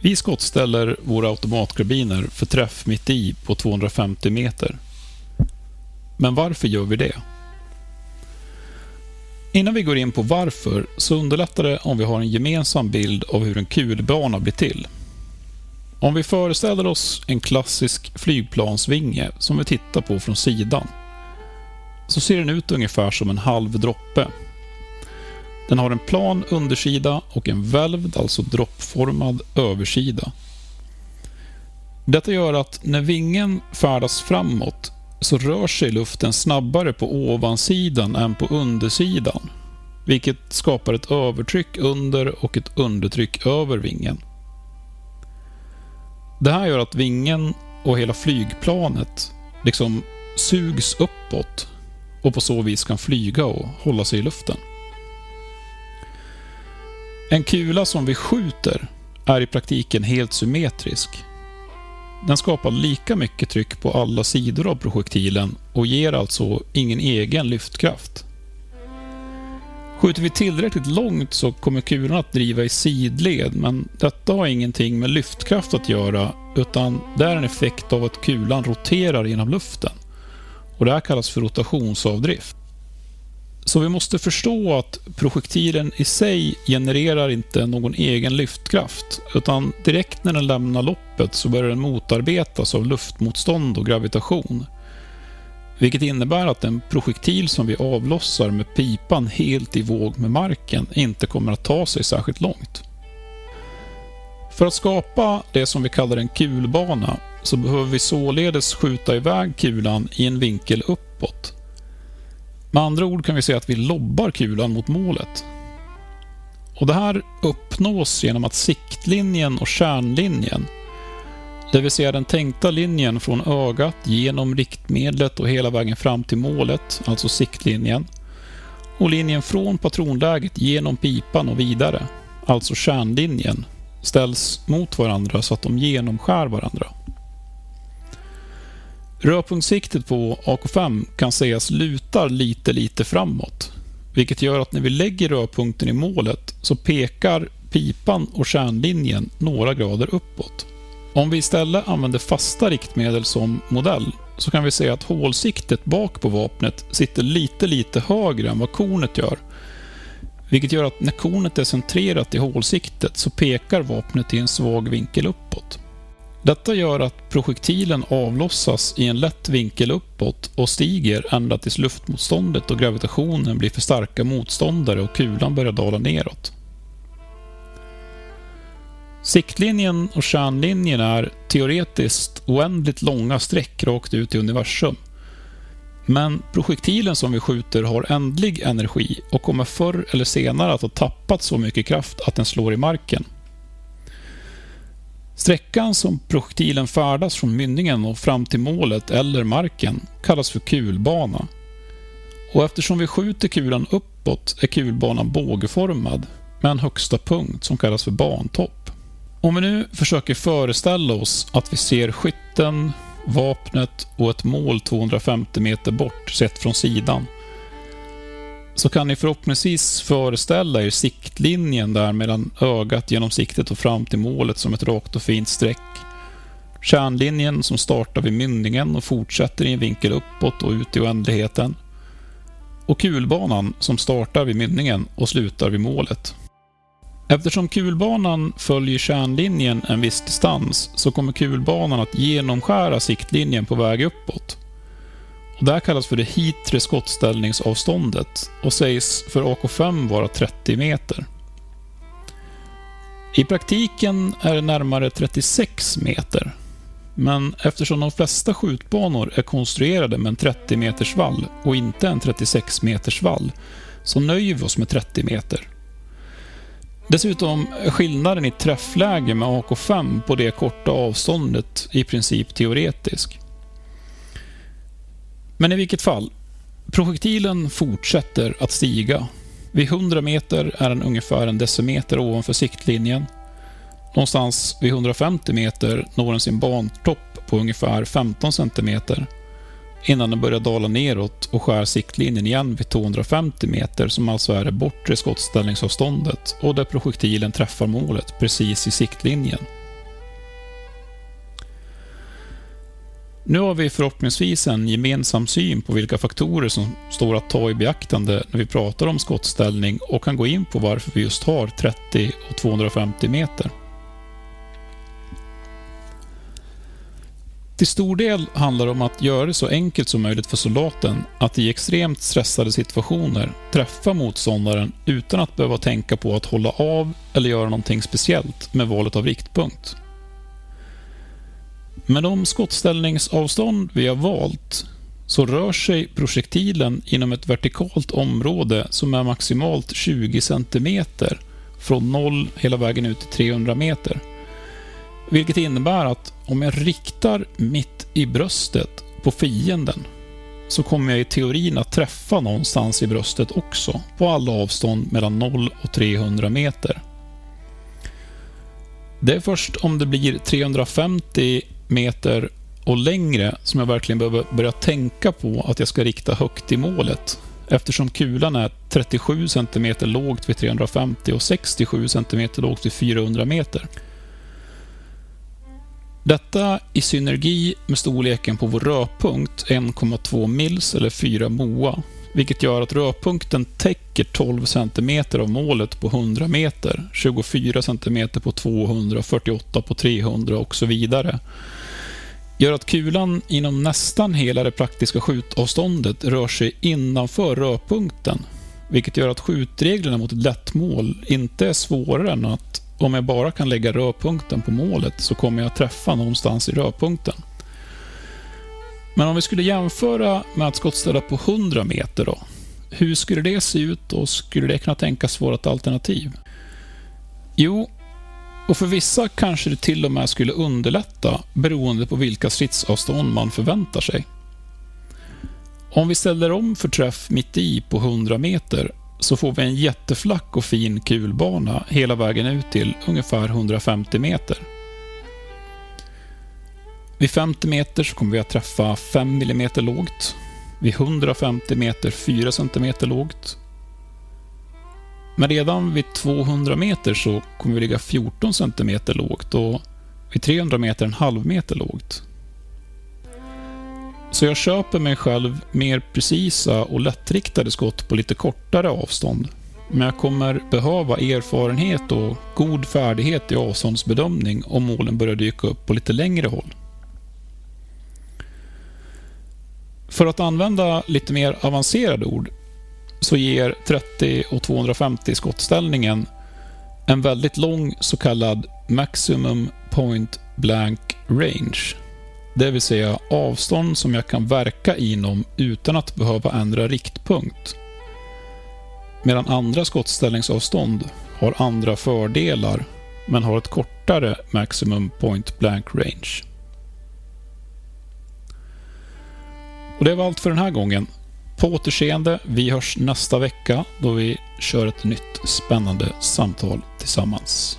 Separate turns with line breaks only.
Vi skottställer våra automatkarbiner för träff mitt i på 250 meter. Men varför gör vi det? Innan vi går in på varför så underlättar det om vi har en gemensam bild av hur en kulbana blir till. Om vi föreställer oss en klassisk flygplansvinge som vi tittar på från sidan så ser den ut ungefär som en halv droppe. Den har en plan undersida och en välvd, alltså droppformad översida. Detta gör att när vingen färdas framåt så rör sig luften snabbare på ovansidan än på undersidan, vilket skapar ett övertryck under och ett undertryck över vingen. Det här gör att vingen och hela flygplanet liksom sugs uppåt och på så vis kan flyga och hålla sig i luften. En kula som vi skjuter är i praktiken helt symmetrisk. Den skapar lika mycket tryck på alla sidor av projektilen och ger alltså ingen egen lyftkraft. Skjuter vi tillräckligt långt så kommer kulan att driva i sidled, men detta har ingenting med lyftkraft att göra, utan det är en effekt av att kulan roterar genom luften. Och Det här kallas för rotationsavdrift. Så vi måste förstå att projektilen i sig genererar inte någon egen lyftkraft, utan direkt när den lämnar loppet så börjar den motarbetas av luftmotstånd och gravitation. Vilket innebär att en projektil som vi avlossar med pipan helt i våg med marken inte kommer att ta sig särskilt långt. För att skapa det som vi kallar en kulbana så behöver vi således skjuta iväg kulan i en vinkel uppåt. Med andra ord kan vi säga att vi lobbar kulan mot målet. Och Det här uppnås genom att siktlinjen och kärnlinjen det vill säga den tänkta linjen från ögat genom riktmedlet och hela vägen fram till målet, alltså siktlinjen. Och linjen från patronläget genom pipan och vidare, alltså kärnlinjen, ställs mot varandra så att de genomskär varandra. Rörpunktssiktet på AK5 kan sägas lutar lite, lite framåt, vilket gör att när vi lägger rörpunkten i målet så pekar pipan och kärnlinjen några grader uppåt. Om vi istället använder fasta riktmedel som modell så kan vi se att hålsiktet bak på vapnet sitter lite, lite högre än vad kornet gör. Vilket gör att när kornet är centrerat i hålsiktet så pekar vapnet i en svag vinkel uppåt. Detta gör att projektilen avlossas i en lätt vinkel uppåt och stiger ända tills luftmotståndet och gravitationen blir för starka motståndare och kulan börjar dala neråt. Siktlinjen och kärnlinjen är teoretiskt oändligt långa streck rakt ut i universum. Men projektilen som vi skjuter har ändlig energi och kommer förr eller senare att ha tappat så mycket kraft att den slår i marken. Sträckan som projektilen färdas från mynningen och fram till målet eller marken kallas för kulbana. Och eftersom vi skjuter kulan uppåt är kulbanan bågformad med en högsta punkt som kallas för bantopp. Om vi nu försöker föreställa oss att vi ser skytten, vapnet och ett mål 250 meter bort sett från sidan så kan ni förhoppningsvis föreställa er siktlinjen där mellan ögat genom siktet och fram till målet som ett rakt och fint streck. Kärnlinjen som startar vid mynningen och fortsätter i en vinkel uppåt och ut i oändligheten. Och kulbanan som startar vid mynningen och slutar vid målet. Eftersom kulbanan följer kärnlinjen en viss distans så kommer kulbanan att genomskära siktlinjen på väg uppåt. Det här kallas för det hitre skottställningsavståndet och sägs för AK5 vara 30 meter. I praktiken är det närmare 36 meter. Men eftersom de flesta skjutbanor är konstruerade med en 30 meters vall och inte en 36 meters vall så nöjer vi oss med 30 meter. Dessutom är skillnaden i träffläge med AK5 på det korta avståndet i princip teoretisk. Men i vilket fall, projektilen fortsätter att stiga. Vid 100 meter är den ungefär en decimeter ovanför siktlinjen. Någonstans vid 150 meter når den sin bantopp på ungefär 15 centimeter innan den börjar dala neråt och skär siktlinjen igen vid 250 meter som alltså är det bortre skottställningsavståndet och där projektilen träffar målet precis i siktlinjen. Nu har vi förhoppningsvis en gemensam syn på vilka faktorer som står att ta i beaktande när vi pratar om skottställning och kan gå in på varför vi just har 30 och 250 meter. Till stor del handlar det om att göra det så enkelt som möjligt för soldaten att i extremt stressade situationer träffa motståndaren utan att behöva tänka på att hålla av eller göra någonting speciellt med valet av riktpunkt. Med de skottställningsavstånd vi har valt så rör sig projektilen inom ett vertikalt område som är maximalt 20 cm från 0 hela vägen ut till 300 meter. Vilket innebär att om jag riktar mitt i bröstet på fienden så kommer jag i teorin att träffa någonstans i bröstet också på alla avstånd mellan 0 och 300 meter. Det är först om det blir 350 meter och längre som jag verkligen behöver börja tänka på att jag ska rikta högt i målet eftersom kulan är 37 cm lågt vid 350 och 67 cm lågt vid 400 meter. Detta i synergi med storleken på vår rörpunkt 1,2 mils eller 4 moa, vilket gör att rörpunkten täcker 12 cm av målet på 100 meter, 24 cm på 200, 48 på 300 och så vidare gör att kulan inom nästan hela det praktiska skjutavståndet rör sig innanför rörpunkten, vilket gör att skjutreglerna mot ett lätt mål inte är svårare än att om jag bara kan lägga rörpunkten på målet så kommer jag träffa någonstans i rörpunkten. Men om vi skulle jämföra med att skottställa på 100 meter då, hur skulle det se ut och skulle det kunna tänkas vara ett alternativ? Jo, och för vissa kanske det till och med skulle underlätta beroende på vilka stridsavstånd man förväntar sig. Om vi ställer om för träff mitt i på 100 meter så får vi en jätteflack och fin kulbana hela vägen ut till ungefär 150 meter. Vid 50 meter så kommer vi att träffa 5 mm lågt. Vid 150 meter 4 cm lågt men redan vid 200 meter så kommer vi ligga 14 cm lågt och vid 300 meter en halv meter lågt. Så jag köper mig själv mer precisa och lättriktade skott på lite kortare avstånd. Men jag kommer behöva erfarenhet och god färdighet i avståndsbedömning om målen börjar dyka upp på lite längre håll. För att använda lite mer avancerade ord så ger 30 och 250 skottställningen en väldigt lång så kallad Maximum Point Blank Range. Det vill säga avstånd som jag kan verka inom utan att behöva ändra riktpunkt. Medan andra skottställningsavstånd har andra fördelar men har ett kortare Maximum Point Blank Range. Och Det var allt för den här gången. På återseende. Vi hörs nästa vecka då vi kör ett nytt spännande samtal tillsammans.